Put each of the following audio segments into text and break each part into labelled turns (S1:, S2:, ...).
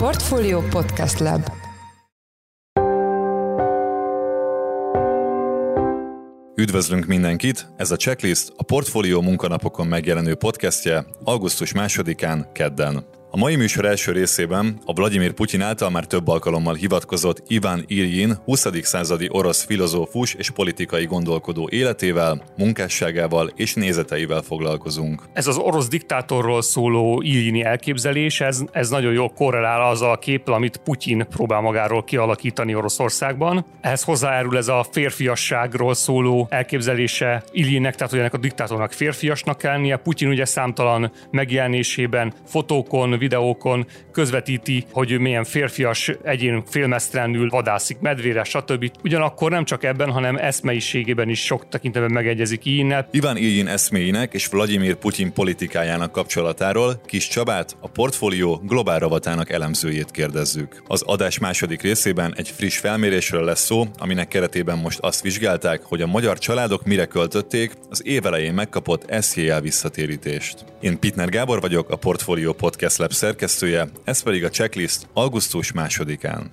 S1: Portfolio Podcast Lab
S2: Üdvözlünk mindenkit! Ez a Checklist a Portfolio munkanapokon megjelenő podcastje augusztus másodikán, kedden. A mai műsor első részében a Vladimir Putyin által már több alkalommal hivatkozott Iván Iljin 20. századi orosz filozófus és politikai gondolkodó életével, munkásságával és nézeteivel foglalkozunk.
S3: Ez az orosz diktátorról szóló Iljini elképzelés, ez, ez nagyon jól korrelál azzal a képpel, amit Putyin próbál magáról kialakítani Oroszországban. Ehhez hozzájárul ez a férfiasságról szóló elképzelése Iljinnek, tehát hogy ennek a diktátornak férfiasnak kell lennie. Putyin ugye számtalan megjelenésében, fotókon, videókon közvetíti, hogy ő milyen férfias egyén félmeztelenül vadászik medvére, stb. Ugyanakkor nem csak ebben, hanem eszmeiségében is sok tekintetben megegyezik Ijinnel.
S2: Iván Iljin eszméinek és Vladimir Putyin politikájának kapcsolatáról Kis Csabát, a portfólió globál ravatának elemzőjét kérdezzük. Az adás második részében egy friss felmérésről lesz szó, aminek keretében most azt vizsgálták, hogy a magyar családok mire költötték az évelején megkapott SZJL visszatérítést. Én Pitner Gábor vagyok, a Portfolio Podcast Lab szerkesztője, ez pedig a checklist augusztus másodikán.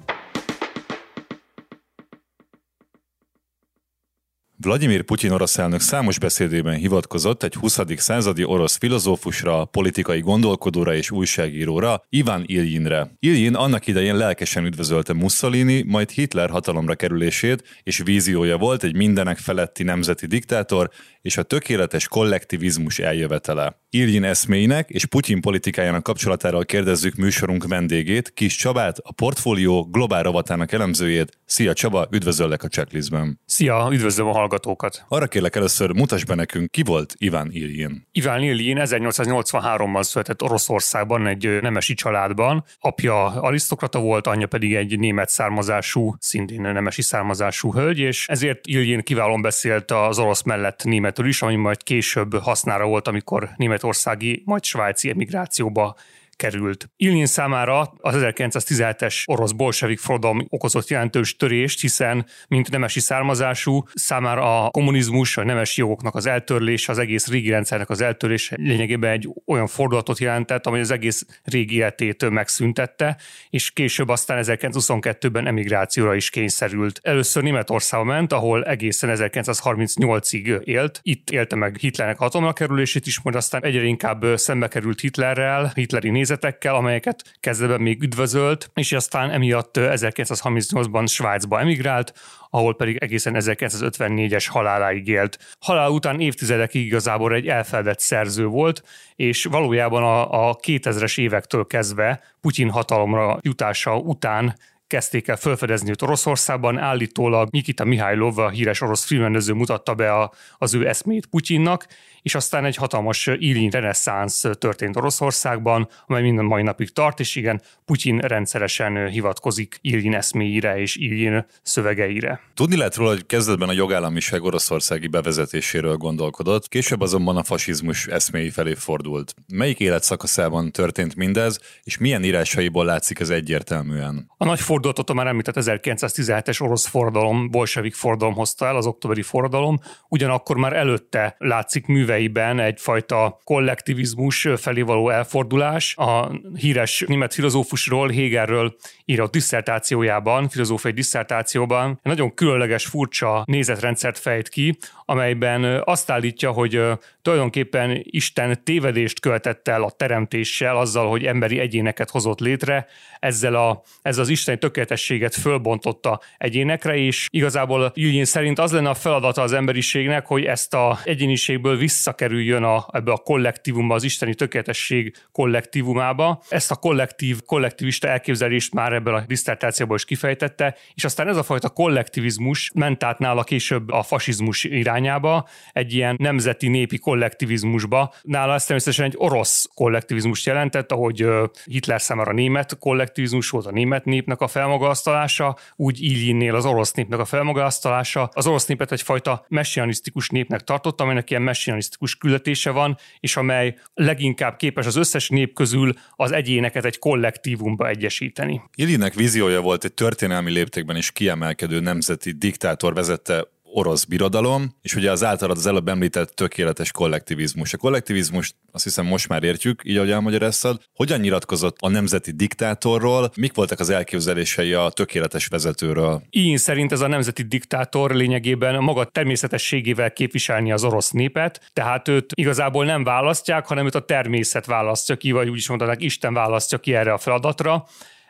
S2: Vladimir Putyin orosz elnök számos beszédében hivatkozott egy 20. századi orosz filozófusra, politikai gondolkodóra és újságíróra, Ivan Iljinre. Iljin annak idején lelkesen üdvözölte Mussolini, majd Hitler hatalomra kerülését, és víziója volt egy mindenek feletti nemzeti diktátor és a tökéletes kollektivizmus eljövetele. Iljin eszméinek és Putyin politikájának kapcsolatáról kérdezzük műsorunk vendégét, Kis Csabát, a portfólió globál rovatának elemzőjét. Szia Csaba, üdvözöllek a checklistben.
S3: Szia, üdvözlöm a hallgatókat.
S2: Arra kérlek először, mutasd be nekünk, ki volt Iván Iljin.
S3: Iván Iljin 1883-ban született Oroszországban egy nemesi családban. Apja arisztokrata volt, anyja pedig egy német származású, szintén nemesi származású hölgy, és ezért Iljin kiválóan beszélt az orosz mellett németül is, ami majd később hasznára volt, amikor németországi, majd svájci emigrációba került. Ilyin számára az 1917-es orosz bolsevik forradalom okozott jelentős törést, hiszen mint nemesi származású számára a kommunizmus, a nemesi jogoknak az eltörlése, az egész régi rendszernek az eltörlése lényegében egy olyan fordulatot jelentett, amely az egész régi életét megszüntette, és később aztán 1922-ben emigrációra is kényszerült. Először Németországba ment, ahol egészen 1938-ig élt. Itt élte meg Hitlernek hatalomra kerülését is, majd aztán egyre inkább szembe került Hitlerrel, hitleri nézetekkel, amelyeket kezdetben még üdvözölt, és aztán emiatt 1938-ban Svájcba emigrált, ahol pedig egészen 1954-es haláláig élt. Halál után évtizedekig igazából egy elfeledett szerző volt, és valójában a, a 2000-es évektől kezdve Putyin hatalomra jutása után kezdték el felfedezni őt Oroszországban. Állítólag Nikita Mihálylov, a híres orosz filmrendező mutatta be a, az ő eszmét Putyinnak, és aztán egy hatalmas Ilyin reneszánsz történt Oroszországban, amely minden mai napig tart, és igen, Putyin rendszeresen hivatkozik Ilyin eszméire és Ilyin szövegeire.
S2: Tudni lehet róla, hogy kezdetben a jogállamiság oroszországi bevezetéséről gondolkodott, később azonban a fasizmus eszméi felé fordult. Melyik életszakaszában történt mindez, és milyen írásaiból látszik ez egyértelműen?
S3: A nagy fordulatot a már említett 1917-es orosz forradalom, bolsevik forradalom hozta el, az októberi forradalom, ugyanakkor már előtte látszik műveiben egyfajta kollektivizmus felé való elfordulás. A híres német filozófusról, Hegelről írott diszertációjában, filozófiai diszertációban egy nagyon különleges, furcsa nézetrendszert fejt ki, amelyben azt állítja, hogy tulajdonképpen Isten tévedést követett el a teremtéssel, azzal, hogy emberi egyéneket hozott létre, ezzel, a, ezzel az isteni tökéletességet fölbontotta egyénekre, és igazából Jügyén szerint az lenne a feladata az emberiségnek, hogy ezt a egyéniségből visszakerüljön a, ebbe a kollektívumba, az isteni tökéletesség kollektívumába. Ezt a kollektív, kollektivista elképzelést már ebből a diszertációból is kifejtette, és aztán ez a fajta kollektivizmus ment át nála később a fasizmus irányába, egy ilyen nemzeti népi kollektivizmusba. Nála ez természetesen egy orosz kollektivizmus jelentett, ahogy Hitler számára német kollektivizmus volt a német népnek a felmagasztalása, úgy Iljinnél az orosz népnek a felmagasztalása. Az orosz népet egyfajta messianisztikus népnek tartotta, amelynek ilyen messianisztikus küldetése van, és amely leginkább képes az összes nép közül az egyéneket egy kollektívumba egyesíteni.
S2: Iljinnek víziója volt egy történelmi léptékben is kiemelkedő nemzeti diktátor vezette orosz birodalom, és ugye az általad az előbb említett tökéletes kollektivizmus. A kollektivizmust azt hiszem most már értjük, így ahogy elmagyaráztad. Hogyan nyilatkozott a nemzeti diktátorról, mik voltak az elképzelései a tökéletes vezetőről?
S3: Én szerint ez a nemzeti diktátor lényegében maga természetességével képviselni az orosz népet, tehát őt igazából nem választják, hanem őt a természet választja ki, vagy úgy is mondanák, Isten választja ki erre a feladatra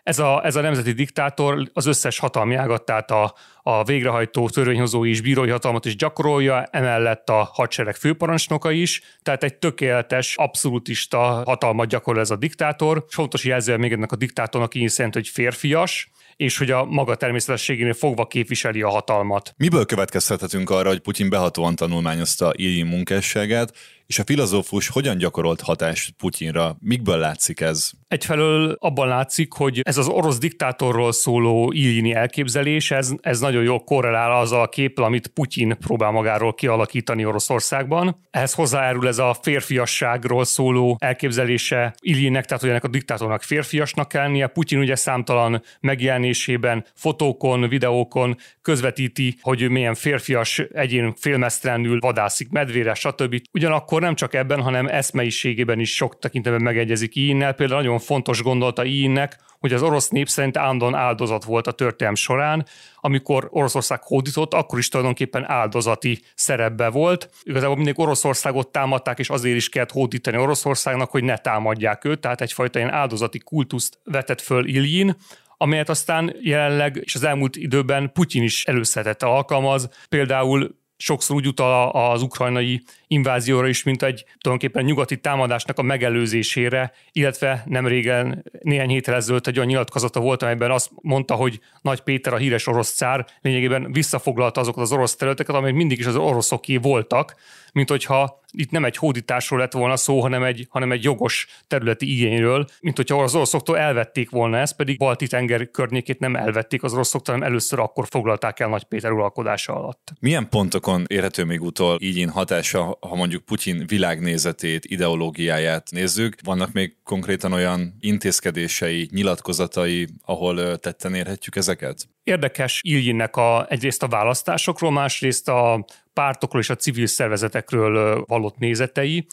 S3: ez a, ez a nemzeti diktátor az összes hatalmi ágat, tehát a, a végrehajtó, törvényhozó és bírói hatalmat is gyakorolja, emellett a hadsereg főparancsnoka is, tehát egy tökéletes, abszolútista hatalmat gyakorol ez a diktátor. Fontos jelző még ennek a diktátornak így szerint, hogy férfias, és hogy a maga természetességénél fogva képviseli a hatalmat.
S2: Miből következtethetünk arra, hogy Putyin behatóan tanulmányozta Iljin munkásságát, és a filozófus hogyan gyakorolt hatást Putyinra? Mikből látszik ez?
S3: Egyfelől abban látszik, hogy ez az orosz diktátorról szóló Iljini elképzelés, ez, ez nagyon jól korrelál azzal a képpel, amit Putyin próbál magáról kialakítani Oroszországban. Ehhez hozzájárul ez a férfiasságról szóló elképzelése Iljinnek, tehát hogy ennek a diktátornak férfiasnak kell lennie. Putyin ugye számtalan megjelenésében, fotókon, videókon közvetíti, hogy milyen férfias egyén félmeztelenül vadászik medvére, stb. Ugyanakkor akkor nem csak ebben, hanem eszmeiségében is sok tekintetben megegyezik Iinnel. Például nagyon fontos gondolta Iinnek, hogy az orosz nép szerint állandóan áldozat volt a történelm során. Amikor Oroszország hódított, akkor is tulajdonképpen áldozati szerepbe volt. Igazából mindig Oroszországot támadták, és azért is kellett hódítani Oroszországnak, hogy ne támadják őt, tehát egyfajta ilyen áldozati kultuszt vetett föl Iljin, amelyet aztán jelenleg és az elmúlt időben Putyin is előszedette alkalmaz. Például sokszor úgy utal az ukrajnai invázióra is, mint egy tulajdonképpen nyugati támadásnak a megelőzésére, illetve nem régen, néhány héttel ezelőtt egy olyan nyilatkozata volt, amelyben azt mondta, hogy Nagy Péter, a híres orosz cár lényegében visszafoglalta azokat az orosz területeket, amelyek mindig is az oroszoké voltak, mint hogyha itt nem egy hódításról lett volna szó, hanem egy, hanem egy jogos területi igényről, mint hogyha az oroszoktól elvették volna ezt, pedig Balti tenger környékét nem elvették az oroszoktól, hanem először akkor foglalták el Nagy Péter uralkodása alatt.
S2: Milyen pontokon érhető még utol így hatása, ha mondjuk Putyin világnézetét, ideológiáját nézzük? Vannak még konkrétan olyan intézkedései, nyilatkozatai, ahol tetten érhetjük ezeket?
S3: Érdekes Iljinnek a, egyrészt a választásokról, másrészt a pártokról és a civil szervezetekről valott nézetei.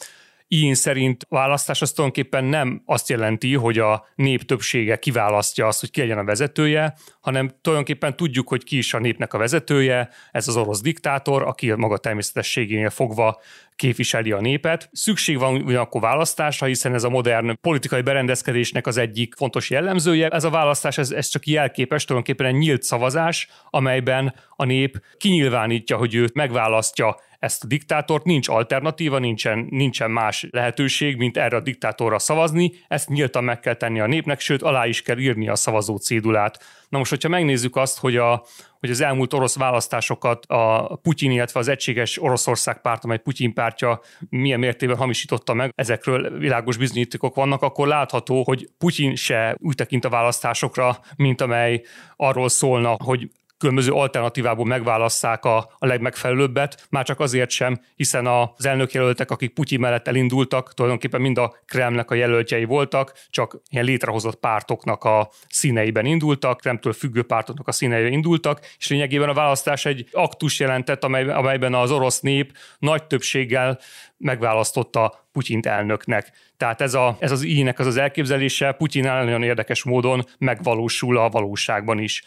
S3: Ilyen szerint választás az tulajdonképpen nem azt jelenti, hogy a nép többsége kiválasztja azt, hogy ki legyen a vezetője, hanem tulajdonképpen tudjuk, hogy ki is a népnek a vezetője, ez az orosz diktátor, aki maga természetességénél fogva képviseli a népet. Szükség van ugyanakkor választásra, hiszen ez a modern politikai berendezkedésnek az egyik fontos jellemzője. Ez a választás, ez, ez csak jelképes, tulajdonképpen egy nyílt szavazás, amelyben a nép kinyilvánítja, hogy őt megválasztja ezt a diktátort, nincs alternatíva, nincsen, nincsen más lehetőség, mint erre a diktátorra szavazni, ezt nyíltan meg kell tenni a népnek, sőt alá is kell írni a szavazó cédulát. Na most, hogyha megnézzük azt, hogy, a, hogy az elmúlt orosz választásokat a Putyin, illetve az Egységes Oroszország párt, amely Putyin pártja milyen mértékben hamisította meg, ezekről világos bizonyítékok vannak, akkor látható, hogy Putyin se úgy tekint a választásokra, mint amely arról szólna, hogy különböző alternatívából megválasszák a, a legmegfelelőbbet, már csak azért sem, hiszen az elnökjelöltek, akik Putyin mellett elindultak, tulajdonképpen mind a Kremlnek a jelöltjei voltak, csak ilyen létrehozott pártoknak a színeiben indultak, Kremtől függő pártoknak a színeiben indultak, és lényegében a választás egy aktus jelentett, amely, amelyben az orosz nép nagy többséggel megválasztotta Putyint elnöknek. Tehát ez, a, ez az ínek az az elképzelése Putyin nagyon érdekes módon megvalósul a valóságban is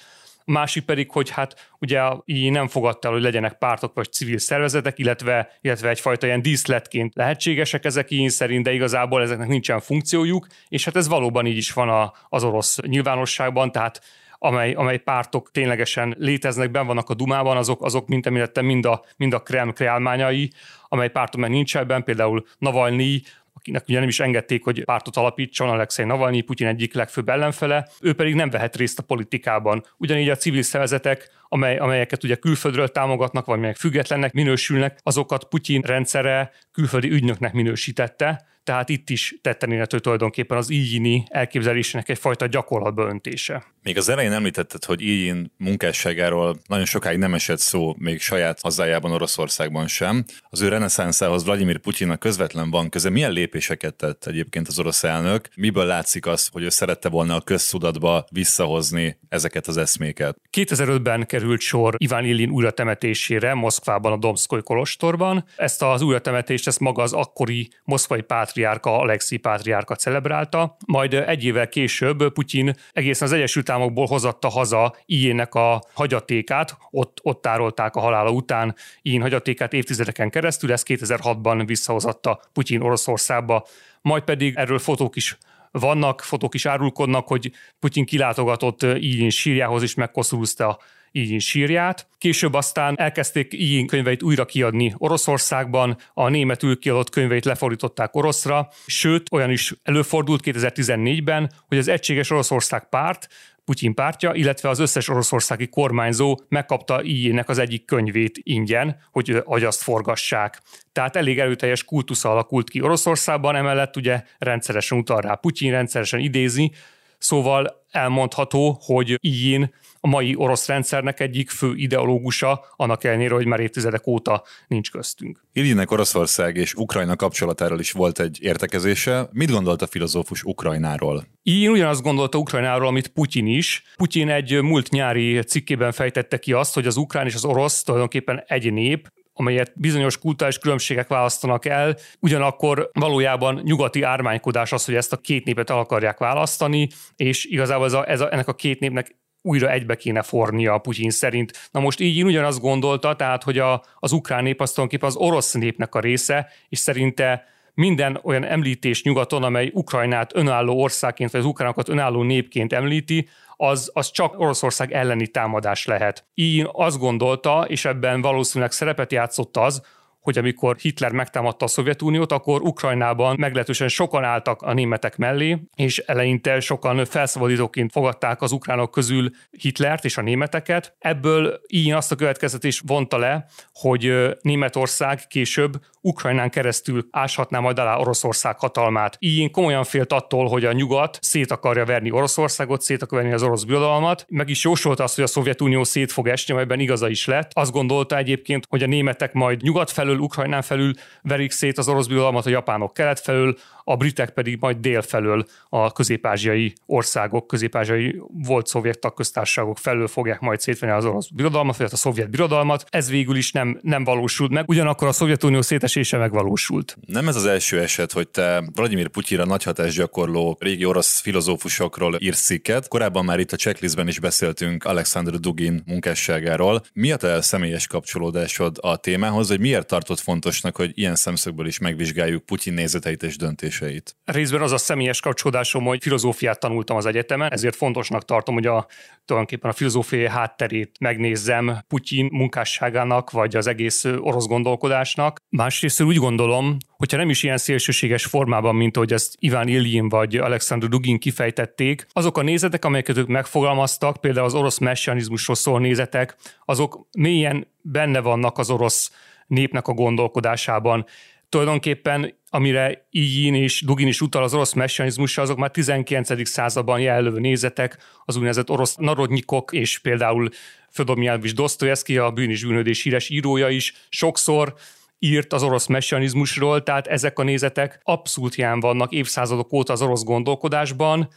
S3: másik pedig, hogy hát ugye így nem fogadta el, hogy legyenek pártok vagy civil szervezetek, illetve, illetve egyfajta ilyen díszletként lehetségesek ezek így szerint, de igazából ezeknek nincsen funkciójuk, és hát ez valóban így is van a, az orosz nyilvánosságban, tehát amely, amely pártok ténylegesen léteznek, ben vannak a Dumában, azok, azok mint említettem, mind a, mind a Kreml kreálmányai, amely pártok meg nincs ebben, például Navalnyi, akinek ugye nem is engedték, hogy pártot alapítson, Alexei Navalnyi, Putyin egyik legfőbb ellenfele, ő pedig nem vehet részt a politikában. Ugyanígy a civil szervezetek, amely, amelyeket ugye külföldről támogatnak, vagy melyek függetlennek minősülnek, azokat Putyin rendszere külföldi ügynöknek minősítette, tehát itt is tetten érhető tulajdonképpen az ígyini elképzelésének egyfajta gyakorlatba öntése.
S2: Még az elején említetted, hogy Ijin munkásságáról nagyon sokáig nem esett szó, még saját hazájában, Oroszországban sem. Az ő reneszánszához Vladimir Putyinnak közvetlen van köze. Milyen lépéseket tett egyébként az orosz elnök? Miből látszik az, hogy ő szerette volna a közszudatba visszahozni ezeket az eszméket?
S3: 2005-ben került sor Iván Illin újratemetésére Moszkvában a Domszkoly kolostorban. Ezt az újratemetést ezt maga az akkori moszkvai pátriárka, Alexi pátriárka celebrálta. Majd egy évvel később Putyin egészen az Egyesült Államokból hozatta haza Ijének a hagyatékát, ott, ott tárolták a halála után Ijén hagyatékát évtizedeken keresztül, ezt 2006-ban visszahozatta Putyin Oroszországba, majd pedig erről fotók is vannak, fotók is árulkodnak, hogy Putyin kilátogatott Ijén sírjához is megkoszulúzta Ijin sírját. Később aztán elkezdték Ijin könyveit újra kiadni Oroszországban, a németül kiadott könyveit lefordították oroszra, sőt, olyan is előfordult 2014-ben, hogy az Egységes Oroszország párt Putyin pártja, illetve az összes oroszországi kormányzó megkapta Ijének az egyik könyvét ingyen, hogy agyaszt forgassák. Tehát elég erőteljes kultusz alakult ki Oroszországban, emellett ugye rendszeresen utal rá Putyin, rendszeresen idézi, szóval elmondható, hogy Ijin a mai orosz rendszernek egyik fő ideológusa, annak ellenére, hogy már évtizedek óta nincs köztünk.
S2: Ilyinek Oroszország és Ukrajna kapcsolatáról is volt egy értekezése. Mit gondolt a filozófus Ukrajnáról?
S3: Én ugyanazt gondolta Ukrajnáról, amit Putyin is. Putyin egy múlt nyári cikkében fejtette ki azt, hogy az ukrán és az orosz tulajdonképpen egy nép, amelyet bizonyos kulturális különbségek választanak el, ugyanakkor valójában nyugati ármánykodás az, hogy ezt a két népet el akarják választani, és igazából ez a, ez a, ennek a két népnek újra egybe kéne fornia a Putyin szerint. Na most így én ugyanazt gondolta, tehát, hogy a, az ukrán nép az tulajdonképpen az orosz népnek a része, és szerinte minden olyan említés nyugaton, amely Ukrajnát önálló országként, vagy az ukránokat önálló népként említi, az, az csak Oroszország elleni támadás lehet. Így azt gondolta, és ebben valószínűleg szerepet játszott az, hogy amikor Hitler megtámadta a Szovjetuniót, akkor Ukrajnában meglehetősen sokan álltak a németek mellé, és eleinte sokan felszabadítóként fogadták az ukránok közül Hitlert és a németeket. Ebből így azt a következtetés vonta le, hogy Németország később Ukrajnán keresztül áshatná majd alá Oroszország hatalmát. Így komolyan félt attól, hogy a nyugat szét akarja verni Oroszországot, szét akarja verni az orosz birodalmat. Meg is jósolta azt, hogy a Szovjetunió szét fog esni, amelyben igaza is lett. Azt gondolta egyébként, hogy a németek majd nyugat felől, Ukrajnán felül verik szét az orosz birodalmat, a japánok kelet felül, a britek pedig majd dél felől a közép-ázsiai országok, közép-ázsiai volt szovjet tagköztársaságok felől fogják majd szétvenni az orosz birodalmat, vagy a szovjet birodalmat. Ez végül is nem, nem valósult meg, ugyanakkor a Szovjetunió szétesése megvalósult.
S2: Nem ez az első eset, hogy te Vladimir Putyira nagy hatás gyakorló régi orosz filozófusokról írsz cikket. Korábban már itt a checklistben is beszéltünk Alexander Dugin munkásságáról. Mi a te személyes kapcsolódásod a témához, hogy miért tartott fontosnak, hogy ilyen szemszögből is megvizsgáljuk Putyin nézeteit és döntéseit?
S3: Részben az a személyes kapcsolódásom, hogy filozófiát tanultam az egyetemen, ezért fontosnak tartom, hogy a, tulajdonképpen a filozófiai hátterét megnézzem Putyin munkásságának, vagy az egész orosz gondolkodásnak. Másrészt úgy gondolom, hogyha nem is ilyen szélsőséges formában, mint ahogy ezt Iván Iljin vagy Alexander Dugin kifejtették, azok a nézetek, amelyeket ők megfogalmaztak, például az orosz messianizmusról szól nézetek, azok mélyen benne vannak az orosz népnek a gondolkodásában tulajdonképpen amire Ijin és Dugin is utal az orosz messianizmusra, azok már 19. században jelölő nézetek, az úgynevezett orosz narodnyikok, és például Fodor Mijánovics Dostoyevsky, a bűn és bűnödés híres írója is sokszor írt az orosz messianizmusról, tehát ezek a nézetek abszolút jelen vannak évszázadok óta az orosz gondolkodásban,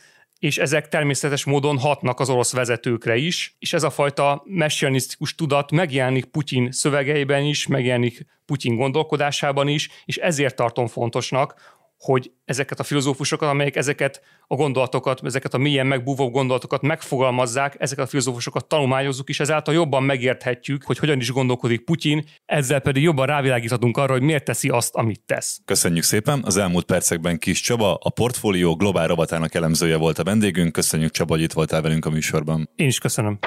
S3: és ezek természetes módon hatnak az orosz vezetőkre is, és ez a fajta messianisztikus tudat megjelenik Putyin szövegeiben is, megjelenik Putyin gondolkodásában is, és ezért tartom fontosnak, hogy ezeket a filozófusokat, amelyek ezeket a gondolatokat, ezeket a mélyen megbúvó gondolatokat megfogalmazzák, ezeket a filozófusokat tanulmányozzuk, és ezáltal jobban megérthetjük, hogy hogyan is gondolkodik Putyin, ezzel pedig jobban rávilágíthatunk arra, hogy miért teszi azt, amit tesz.
S2: Köszönjük szépen! Az elmúlt percekben Kis Csaba, a portfólió globál rovatának elemzője volt a vendégünk. Köszönjük Csaba, hogy itt voltál velünk a műsorban.
S3: Én is köszönöm.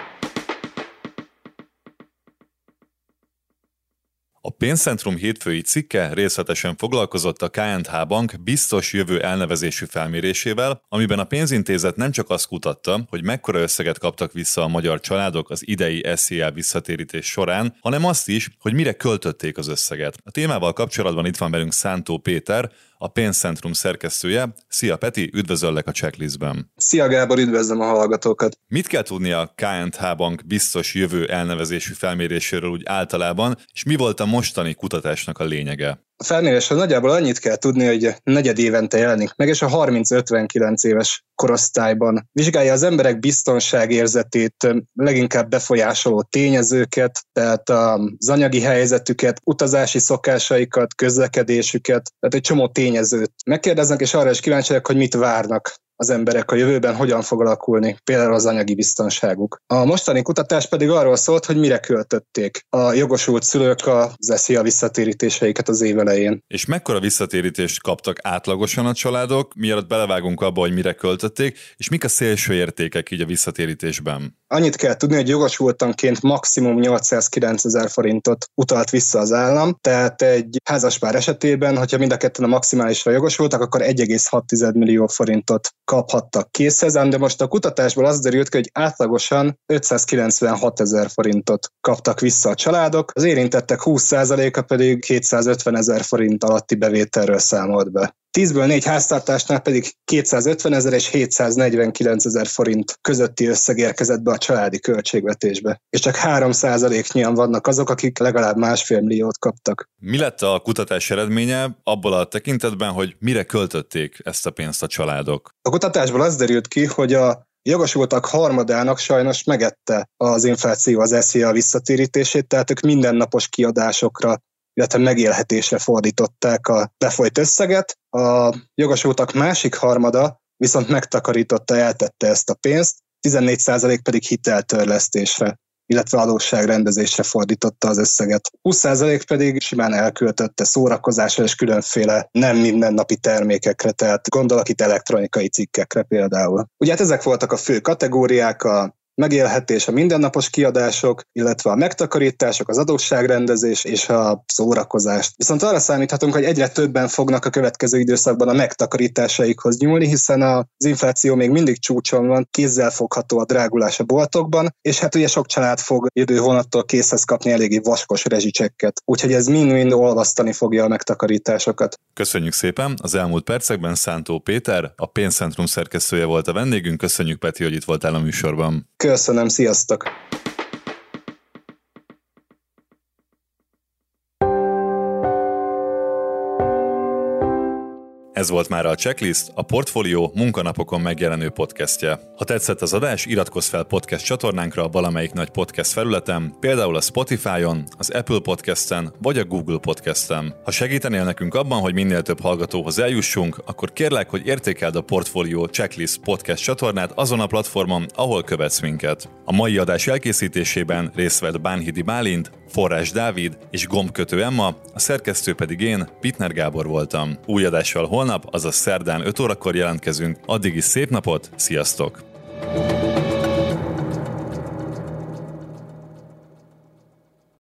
S2: Pénzcentrum hétfői cikke részletesen foglalkozott a KNH Bank biztos jövő elnevezésű felmérésével, amiben a pénzintézet nem csak azt kutatta, hogy mekkora összeget kaptak vissza a magyar családok az idei SZIA visszatérítés során, hanem azt is, hogy mire költötték az összeget. A témával kapcsolatban itt van velünk Szántó Péter, a Pénzcentrum szerkesztője. Szia Peti, üdvözöllek a checklistben.
S4: Szia Gábor, üdvözlöm a hallgatókat.
S2: Mit kell tudni a KNH Bank biztos jövő elnevezésű felméréséről úgy általában, és mi volt a mostani kutatásnak a lényege?
S4: A felmérésről nagyjából annyit kell tudni, hogy negyed évente jelenik meg, és a 30-59 éves korosztályban vizsgálja az emberek biztonságérzetét, leginkább befolyásoló tényezőket, tehát az anyagi helyzetüket, utazási szokásaikat, közlekedésüket, tehát egy csomó tényezőt megkérdeznek, és arra is kíváncsiak, hogy mit várnak az emberek a jövőben hogyan fog alakulni, például az anyagi biztonságuk. A mostani kutatás pedig arról szólt, hogy mire költötték a jogosult szülők az SZIA visszatérítéseiket az év elején.
S2: És mekkora visszatérítést kaptak átlagosan a családok, mielőtt belevágunk abba, hogy mire költötték, és mik a szélső értékek így a visszatérítésben?
S4: Annyit kell tudni, hogy jogosultanként maximum 809 ezer forintot utalt vissza az állam, tehát egy házaspár esetében, hogyha mind a ketten a maximálisra jogosultak, akkor 1,6 millió forintot kaphattak készhezem, de most a kutatásból az derült ki, hogy átlagosan 596 ezer forintot kaptak vissza a családok, az érintettek 20%-a pedig 250 ezer forint alatti bevételről számolt be. 10-ből 4 háztartásnál pedig 250 ezer és 749 ezer forint közötti összeg érkezett be a családi költségvetésbe. És csak 3 nyian vannak azok, akik legalább másfél milliót kaptak.
S2: Mi lett a kutatás eredménye abból a tekintetben, hogy mire költötték ezt a pénzt a családok?
S4: A kutatásból az derült ki, hogy a jogosultak harmadának sajnos megette az infláció az SZIA visszatérítését, tehát ők mindennapos kiadásokra illetve megélhetésre fordították a befolyt összeget. A jogosultak másik harmada viszont megtakarította, eltette ezt a pénzt, 14% pedig hiteltörlesztésre illetve adósságrendezésre fordította az összeget. 20% pedig simán elköltötte szórakozásra és különféle nem mindennapi termékekre, tehát gondolok itt elektronikai cikkekre például. Ugye hát ezek voltak a fő kategóriák, a megélhetés, a mindennapos kiadások, illetve a megtakarítások, az adósságrendezés és a szórakozás. Viszont arra számíthatunk, hogy egyre többen fognak a következő időszakban a megtakarításaikhoz nyúlni, hiszen az infláció még mindig csúcson van, kézzel fogható a drágulás a boltokban, és hát ugye sok család fog jövő hónattól készhez kapni eléggé vaskos rezsicsekket. Úgyhogy ez mind-mind olvasztani fogja a megtakarításokat.
S2: Köszönjük szépen! Az elmúlt percekben Szántó Péter, a Pénzcentrum szerkesztője volt a vendégünk. Köszönjük Peti, hogy itt voltál a műsorban.
S4: Köszönöm, sziasztok!
S2: Ez volt már a Checklist, a Portfolio munkanapokon megjelenő podcastje. Ha tetszett az adás, iratkozz fel podcast csatornánkra valamelyik nagy podcast felületen, például a Spotify-on, az Apple Podcast-en vagy a Google Podcast-en. Ha segítenél nekünk abban, hogy minél több hallgatóhoz eljussunk, akkor kérlek, hogy értékeld a Portfolio Checklist podcast csatornát azon a platformon, ahol követsz minket. A mai adás elkészítésében részt vett Bánhidi Bálint, Forrás Dávid és Gombkötő Emma, a szerkesztő pedig én, Pitner Gábor voltam. Új adással holnap, azaz szerdán 5 órakor jelentkezünk. Addig is szép napot, sziasztok! thank you